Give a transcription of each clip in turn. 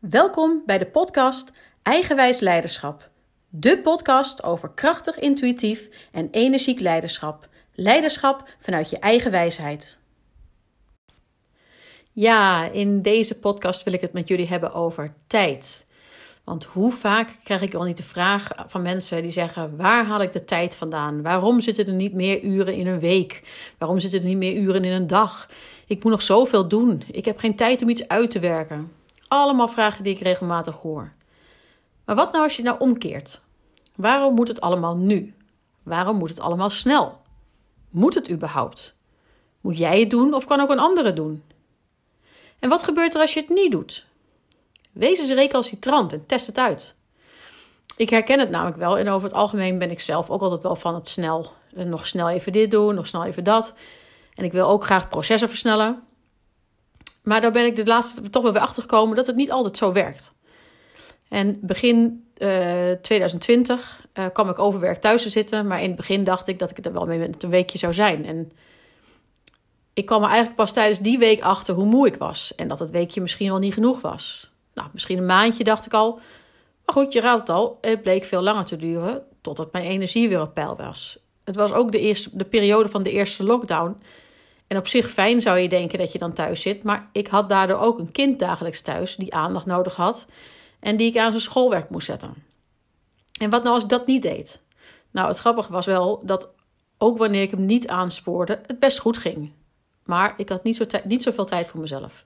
Welkom bij de podcast Eigenwijs Leiderschap. De podcast over krachtig, intuïtief en energiek leiderschap. Leiderschap vanuit je eigen wijsheid. Ja, in deze podcast wil ik het met jullie hebben over tijd. Want hoe vaak krijg ik wel niet de vraag van mensen die zeggen: waar haal ik de tijd vandaan? Waarom zitten er niet meer uren in een week? Waarom zitten er niet meer uren in een dag? Ik moet nog zoveel doen. Ik heb geen tijd om iets uit te werken. Allemaal vragen die ik regelmatig hoor. Maar wat nou als je nou omkeert? Waarom moet het allemaal nu? Waarom moet het allemaal snel? Moet het überhaupt? Moet jij het doen of kan ook een andere doen? En wat gebeurt er als je het niet doet? Wees eens recalcitrant en test het uit. Ik herken het namelijk wel en over het algemeen ben ik zelf ook altijd wel van het snel. Nog snel even dit doen, nog snel even dat. En ik wil ook graag processen versnellen. Maar daar ben ik de laatste toch wel weer achter gekomen dat het niet altijd zo werkt. En begin uh, 2020 uh, kwam ik overwerk thuis te zitten. Maar in het begin dacht ik dat ik er wel mee met een weekje zou zijn. En ik kwam er eigenlijk pas tijdens die week achter hoe moe ik was. En dat het weekje misschien wel niet genoeg was. Nou, misschien een maandje dacht ik al. Maar goed, je raadt het al. Het bleek veel langer te duren totdat mijn energie weer op peil was. Het was ook de, eerste, de periode van de eerste lockdown. En op zich fijn zou je denken dat je dan thuis zit. Maar ik had daardoor ook een kind dagelijks thuis die aandacht nodig had. En die ik aan zijn schoolwerk moest zetten. En wat nou als ik dat niet deed? Nou, het grappige was wel dat ook wanneer ik hem niet aanspoorde, het best goed ging. Maar ik had niet, zo niet zoveel tijd voor mezelf.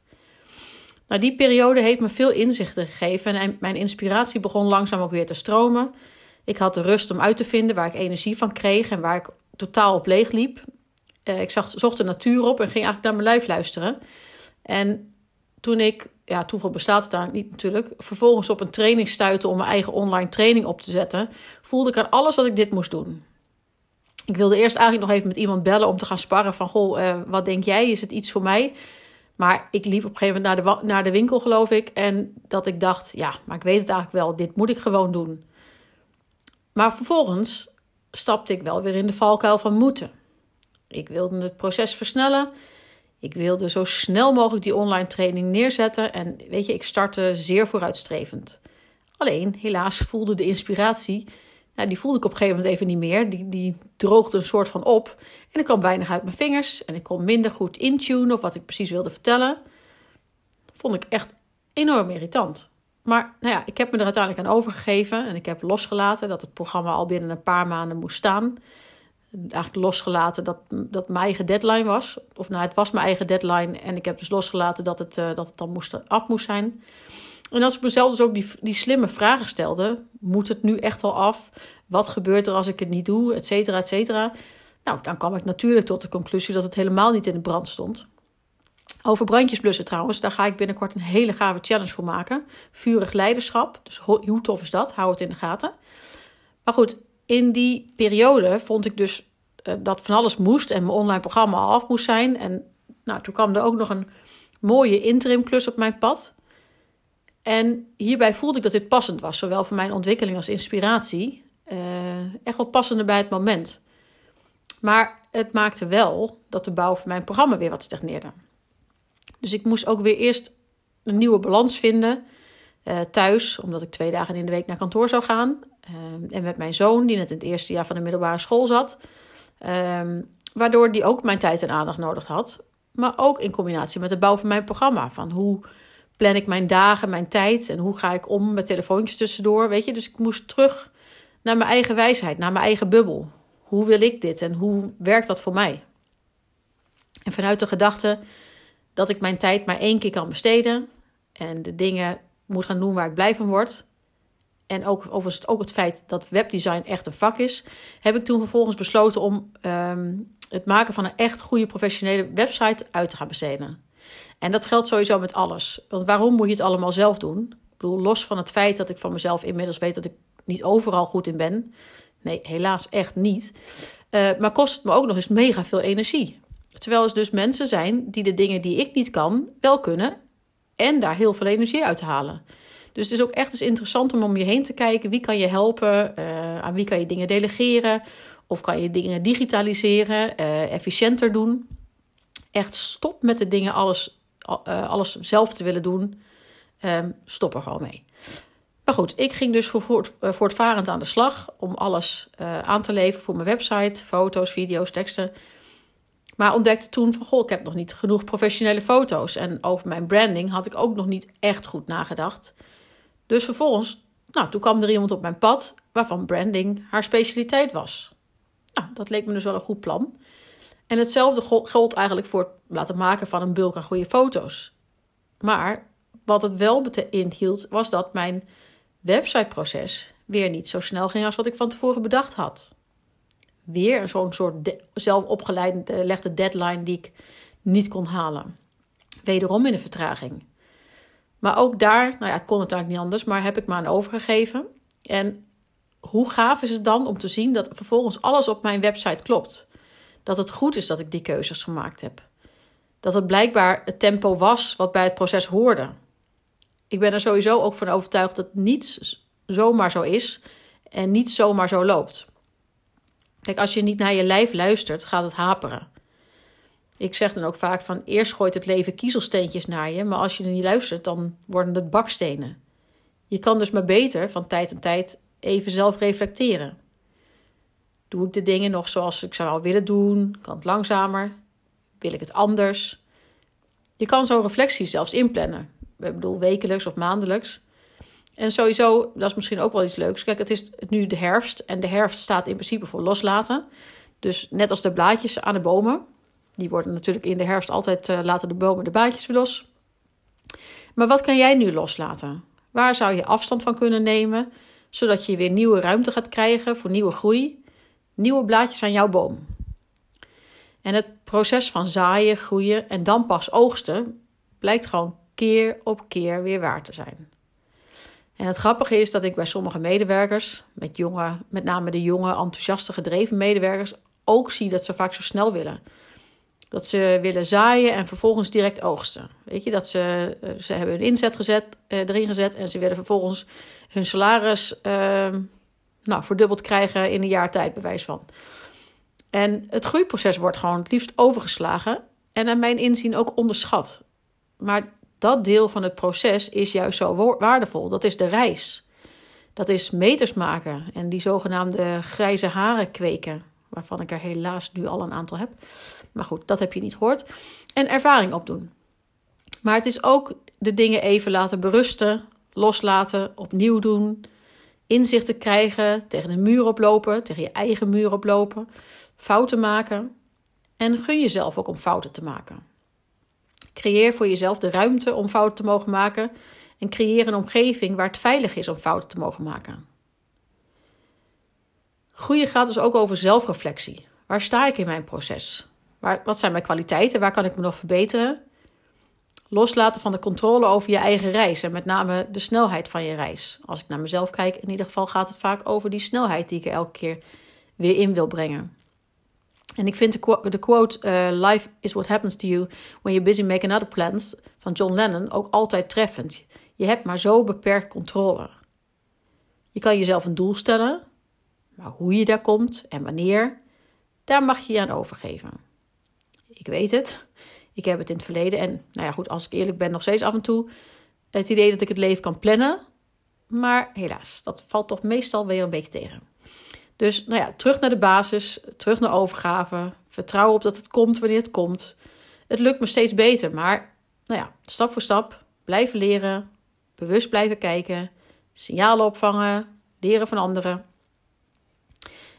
Nou, die periode heeft me veel inzichten gegeven en mijn inspiratie begon langzaam ook weer te stromen. Ik had de rust om uit te vinden waar ik energie van kreeg en waar ik totaal op leeg liep. Uh, ik zag, zocht de natuur op en ging eigenlijk naar mijn lijf luisteren. En toen ik, ja, toeval bestaat het daar niet natuurlijk, vervolgens op een training stuitte om mijn eigen online training op te zetten, voelde ik aan alles dat ik dit moest doen. Ik wilde eerst eigenlijk nog even met iemand bellen om te gaan sparren van, goh, uh, wat denk jij? Is het iets voor mij? Maar ik liep op een gegeven moment naar de, naar de winkel, geloof ik. En dat ik dacht, ja, maar ik weet het eigenlijk wel. Dit moet ik gewoon doen. Maar vervolgens stapte ik wel weer in de valkuil van moeten. Ik wilde het proces versnellen. Ik wilde zo snel mogelijk die online training neerzetten. En weet je, ik startte zeer vooruitstrevend. Alleen, helaas voelde de inspiratie, nou, die voelde ik op een gegeven moment even niet meer. Die, die droogde een soort van op. En ik kwam weinig uit mijn vingers. En ik kon minder goed intunen of wat ik precies wilde vertellen. vond ik echt enorm irritant. Maar nou ja, ik heb me er uiteindelijk aan overgegeven. En ik heb losgelaten dat het programma al binnen een paar maanden moest staan eigenlijk losgelaten dat, dat mijn eigen deadline was. Of nou, het was mijn eigen deadline. En ik heb dus losgelaten dat het, uh, dat het dan moest, af moest zijn. En als ik mezelf dus ook die, die slimme vragen stelde: moet het nu echt al af? Wat gebeurt er als ik het niet doe? Et cetera, et cetera. Nou, dan kwam ik natuurlijk tot de conclusie dat het helemaal niet in de brand stond. Over brandjes blussen trouwens, daar ga ik binnenkort een hele gave challenge voor maken. Vurig leiderschap. Dus hoe tof is dat? Hou het in de gaten. Maar goed, in die periode vond ik dus uh, dat van alles moest en mijn online programma al af moest zijn. En nou, toen kwam er ook nog een mooie interim klus op mijn pad. En hierbij voelde ik dat dit passend was, zowel voor mijn ontwikkeling als inspiratie. Uh, echt wel passender bij het moment. Maar het maakte wel dat de bouw van mijn programma weer wat stagneerde. Dus ik moest ook weer eerst een nieuwe balans vinden uh, thuis, omdat ik twee dagen in de week naar kantoor zou gaan. Um, en met mijn zoon, die net in het eerste jaar van de middelbare school zat. Um, waardoor die ook mijn tijd en aandacht nodig had. Maar ook in combinatie met de bouw van mijn programma. Van hoe plan ik mijn dagen, mijn tijd en hoe ga ik om met telefoontjes tussendoor. Weet je, dus ik moest terug naar mijn eigen wijsheid, naar mijn eigen bubbel. Hoe wil ik dit en hoe werkt dat voor mij? En vanuit de gedachte dat ik mijn tijd maar één keer kan besteden en de dingen moet gaan doen waar ik blij van word. En ook overigens ook het feit dat webdesign echt een vak is, heb ik toen vervolgens besloten om um, het maken van een echt goede professionele website uit te gaan besteden. En dat geldt sowieso met alles. Want waarom moet je het allemaal zelf doen? Ik bedoel, los van het feit dat ik van mezelf inmiddels weet dat ik niet overal goed in ben. Nee, helaas echt niet. Uh, maar kost het me ook nog eens mega veel energie. Terwijl er dus mensen zijn die de dingen die ik niet kan, wel kunnen en daar heel veel energie uit halen. Dus het is ook echt eens interessant om om je heen te kijken. Wie kan je helpen? Uh, aan wie kan je dingen delegeren? Of kan je dingen digitaliseren, uh, efficiënter doen? Echt stop met de dingen alles, uh, alles zelf te willen doen. ehm, stop er gewoon mee. Maar goed, ik ging dus voor, eh, voortvarend aan de slag om alles aan te leveren voor mijn website, foto's, video's, teksten. Maar ontdekte toen van, goh, ik heb nog niet genoeg professionele foto's. En over mijn branding had ik ook nog niet echt goed nagedacht. Dus vervolgens, nou, toen kwam er iemand op mijn pad waarvan branding haar specialiteit was. Nou, dat leek me dus wel een goed plan. En hetzelfde gold eigenlijk voor het laten maken van een bulk aan goede foto's. Maar wat het wel inhield, was dat mijn websiteproces weer niet zo snel ging als wat ik van tevoren bedacht had. Weer zo'n soort de, zelf opgelegde deadline die ik niet kon halen. Wederom in een vertraging. Maar ook daar, nou ja, het kon natuurlijk niet anders, maar heb ik me aan overgegeven. En hoe gaaf is het dan om te zien dat vervolgens alles op mijn website klopt? Dat het goed is dat ik die keuzes gemaakt heb. Dat het blijkbaar het tempo was wat bij het proces hoorde. Ik ben er sowieso ook van overtuigd dat niets zomaar zo is en niet zomaar zo loopt. Kijk, als je niet naar je lijf luistert, gaat het haperen. Ik zeg dan ook vaak van eerst gooit het leven kiezelsteentjes naar je, maar als je er niet luistert, dan worden het bakstenen. Je kan dus maar beter van tijd tot tijd even zelf reflecteren. Doe ik de dingen nog zoals ik zou willen doen? Kan het langzamer? Wil ik het anders? Je kan zo'n reflectie zelfs inplannen. Ik bedoel, wekelijks of maandelijks. En sowieso, dat is misschien ook wel iets leuks. Kijk, het is nu de herfst. En de herfst staat in principe voor loslaten. Dus net als de blaadjes aan de bomen. Die worden natuurlijk in de herfst altijd, uh, laten de bomen de blaadjes weer los. Maar wat kan jij nu loslaten? Waar zou je afstand van kunnen nemen? Zodat je weer nieuwe ruimte gaat krijgen voor nieuwe groei. Nieuwe blaadjes aan jouw boom. En het proces van zaaien, groeien en dan pas oogsten blijkt gewoon keer op keer weer waar te zijn. En het grappige is dat ik bij sommige medewerkers, met, jonge, met name de jonge, enthousiaste, gedreven medewerkers, ook zie dat ze vaak zo snel willen. Dat ze willen zaaien en vervolgens direct oogsten. Weet je, dat ze, eh, ze hebben hun inzet gezet, eh, erin gezet en ze willen vervolgens hun salaris uh, nou, verdubbeld krijgen in een jaar tijd, bewijs van. En het groeiproces wordt gewoon het liefst overgeslagen en naar mijn inzien ook onderschat. Maar dat deel van het proces is juist zo waardevol. Dat is de reis. Dat is meters maken en die zogenaamde grijze haren kweken, waarvan ik er helaas nu al een aantal heb. Maar goed, dat heb je niet gehoord. En ervaring opdoen. Maar het is ook de dingen even laten berusten, loslaten, opnieuw doen, inzichten krijgen, tegen een muur oplopen, tegen je eigen muur oplopen, fouten maken. En gun jezelf ook om fouten te maken. Creëer voor jezelf de ruimte om fouten te mogen maken en creëer een omgeving waar het veilig is om fouten te mogen maken. Groeien gaat dus ook over zelfreflectie. Waar sta ik in mijn proces? Waar, wat zijn mijn kwaliteiten? Waar kan ik me nog verbeteren? Loslaten van de controle over je eigen reis en met name de snelheid van je reis. Als ik naar mezelf kijk, in ieder geval gaat het vaak over die snelheid die ik er elke keer weer in wil brengen. En ik vind de, quote, uh, Life is what happens to you when you're busy making other plans van John Lennon ook altijd treffend. Je hebt maar zo beperkt controle. Je kan jezelf een doel stellen, maar hoe je daar komt en wanneer, daar mag je je aan overgeven. Ik weet het, ik heb het in het verleden en, nou ja, goed, als ik eerlijk ben, nog steeds af en toe het idee dat ik het leven kan plannen. Maar helaas, dat valt toch meestal weer een beetje tegen. Dus nou ja, terug naar de basis, terug naar overgave. Vertrouwen op dat het komt wanneer het komt. Het lukt me steeds beter, maar nou ja, stap voor stap blijven leren, bewust blijven kijken, signalen opvangen, leren van anderen.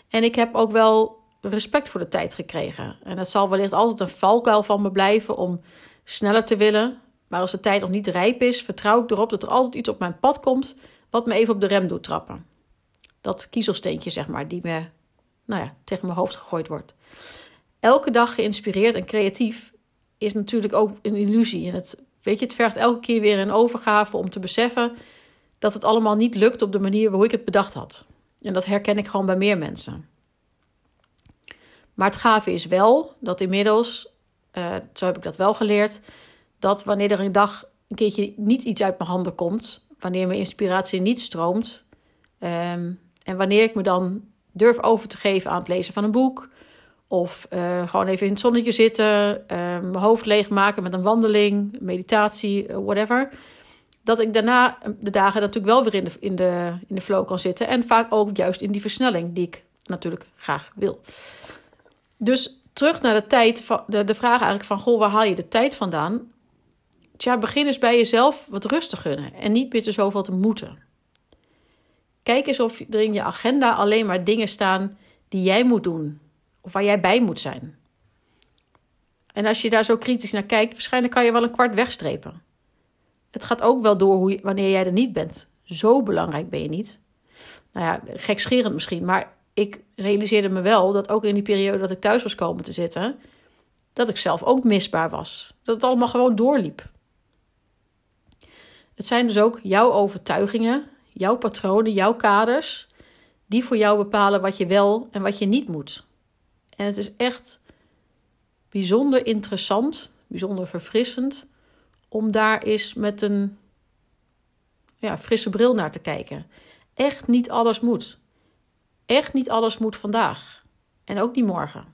En ik heb ook wel respect voor de tijd gekregen. En het zal wellicht altijd een valkuil van me blijven om sneller te willen. Maar als de tijd nog niet rijp is, vertrouw ik erop dat er altijd iets op mijn pad komt wat me even op de rem doet trappen dat kiezelsteentje, zeg maar, die me nou ja, tegen mijn hoofd gegooid wordt. Elke dag geïnspireerd en creatief is natuurlijk ook een illusie. En het, weet je, het vergt elke keer weer een overgave om te beseffen dat het allemaal niet lukt op de manier waarop ik het bedacht had. En dat herken ik gewoon bij meer mensen. Maar het gave is wel dat inmiddels, uh, zo heb ik dat wel geleerd, dat wanneer er een dag een keertje niet iets uit mijn handen komt, wanneer mijn inspiratie niet stroomt, ehm, en wanneer ik me dan durf over te geven aan het lezen van een boek, of uh, gewoon even in het zonnetje zitten, uh, mijn hoofd leegmaken met een wandeling, meditatie, uh, whatever. dat ik daarna de dagen natuurlijk wel weer in de, in, de, in de flow kan zitten. En vaak ook juist in die versnelling die ik natuurlijk graag wil. Dus terug naar de tijd, van, de, de vraag eigenlijk van, goh, waar haal je de tijd vandaan? Tja, begin eens bij jezelf wat rust te gunnen en niet meer zoveel te moeten. Kijk eens of er in je agenda alleen maar dingen staan die jij moet doen of waar jij bij moet zijn. En als je daar zo kritisch naar kijkt, waarschijnlijk kan je wel een kwart wegstrepen. Het gaat ook wel door hoe wanneer jij er niet bent. Zo belangrijk ben je niet. Nou ja, gekscherend misschien, maar ik realiseerde me wel dat ook in die periode dat ik thuis was komen te zitten, dat ik zelf ook misbaar was. Dat het allemaal gewoon doorliep. Het zijn dus ook jouw overtuigingen, jouw patronen, jouw kaders, die voor jou bepalen wat je wel en wat je niet moet. En het is echt bijzonder interessant, bijzonder verfrissend, om daar eens met een ja, frisse bril naar te kijken. Echt niet alles moet. Echt niet alles moet vandaag. En ook niet morgen.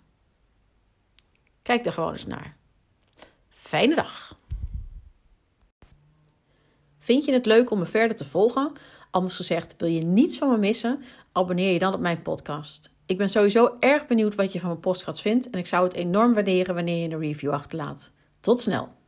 Kijk er gewoon eens naar. Fijne dag. Vind je het leuk om me verder te volgen? Anders gezegd, wil je niets van me missen? Abonneer je dan op mijn podcast. Ik ben sowieso erg benieuwd wat je van mijn podcast vindt en ik zou het enorm waarderen wanneer je een review achterlaat. Tot snel!